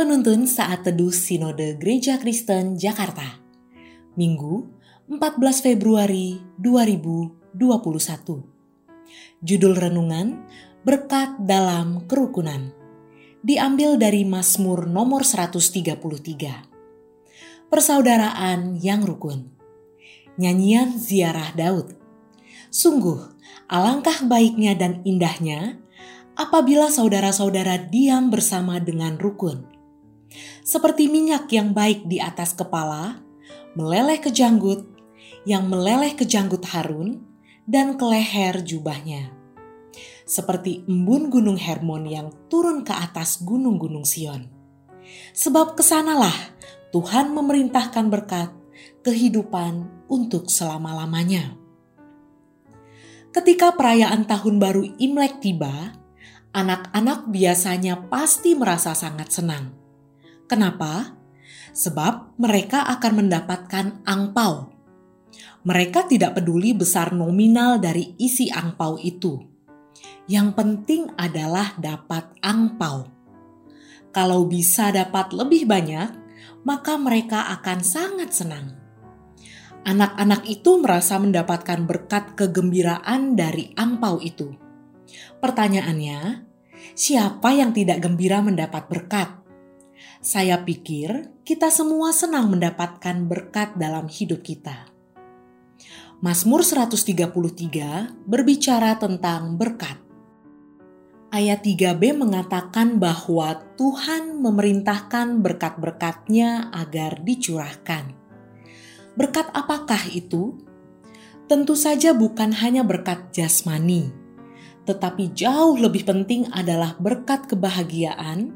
Penuntun Saat Teduh Sinode Gereja Kristen Jakarta. Minggu 14 Februari 2021 Judul Renungan Berkat dalam Kerukunan. Diambil dari Mazmur nomor 133 Persaudaraan yang rukun. Nyanyian Ziarah Daud. Sungguh, alangkah baiknya dan indahnya apabila saudara-saudara diam bersama dengan rukun. Seperti minyak yang baik di atas kepala, meleleh ke janggut, yang meleleh ke janggut Harun, dan ke leher jubahnya. Seperti embun gunung Hermon yang turun ke atas gunung-gunung Sion. Sebab ke sanalah Tuhan memerintahkan berkat kehidupan untuk selama-lamanya. Ketika perayaan tahun baru Imlek tiba, anak-anak biasanya pasti merasa sangat senang. Kenapa? Sebab mereka akan mendapatkan angpau. Mereka tidak peduli besar nominal dari isi angpau itu. Yang penting adalah dapat angpau. Kalau bisa dapat lebih banyak, maka mereka akan sangat senang. Anak-anak itu merasa mendapatkan berkat kegembiraan dari angpau itu. Pertanyaannya, siapa yang tidak gembira mendapat berkat? Saya pikir kita semua senang mendapatkan berkat dalam hidup kita. Mazmur 133 berbicara tentang berkat. Ayat 3b mengatakan bahwa Tuhan memerintahkan berkat-berkatnya agar dicurahkan. Berkat apakah itu? Tentu saja bukan hanya berkat jasmani, tetapi jauh lebih penting adalah berkat kebahagiaan,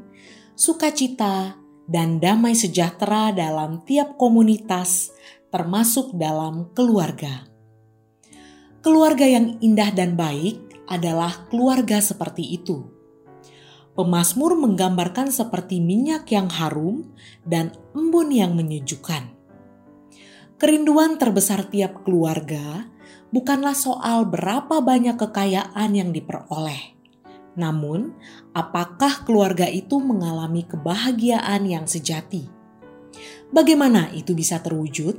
sukacita, dan damai sejahtera dalam tiap komunitas, termasuk dalam keluarga. Keluarga yang indah dan baik adalah keluarga seperti itu. Pemasmur menggambarkan seperti minyak yang harum dan embun yang menyejukkan. Kerinduan terbesar tiap keluarga bukanlah soal berapa banyak kekayaan yang diperoleh. Namun, apakah keluarga itu mengalami kebahagiaan yang sejati? Bagaimana itu bisa terwujud?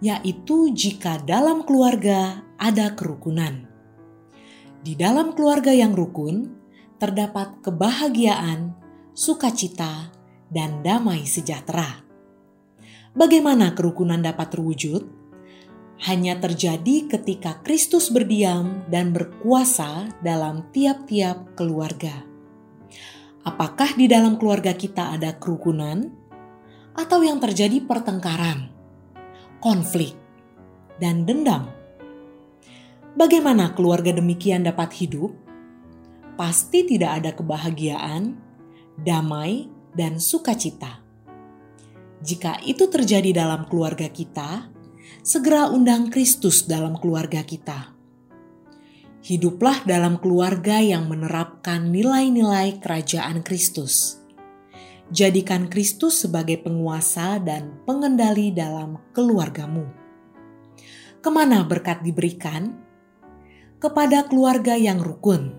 Yaitu jika dalam keluarga ada kerukunan. Di dalam keluarga yang rukun terdapat kebahagiaan, sukacita, dan damai sejahtera. Bagaimana kerukunan dapat terwujud? Hanya terjadi ketika Kristus berdiam dan berkuasa dalam tiap-tiap keluarga. Apakah di dalam keluarga kita ada kerukunan, atau yang terjadi pertengkaran, konflik, dan dendam? Bagaimana keluarga demikian dapat hidup? Pasti tidak ada kebahagiaan, damai, dan sukacita. Jika itu terjadi dalam keluarga kita, segera undang Kristus dalam keluarga kita. Hiduplah dalam keluarga yang menerapkan nilai-nilai kerajaan Kristus. Jadikan Kristus sebagai penguasa dan pengendali dalam keluargamu. Ke mana berkat diberikan? Kepada keluarga yang rukun,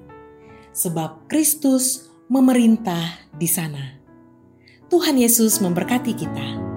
sebab Kristus memerintah di sana. Tuhan Yesus memberkati kita.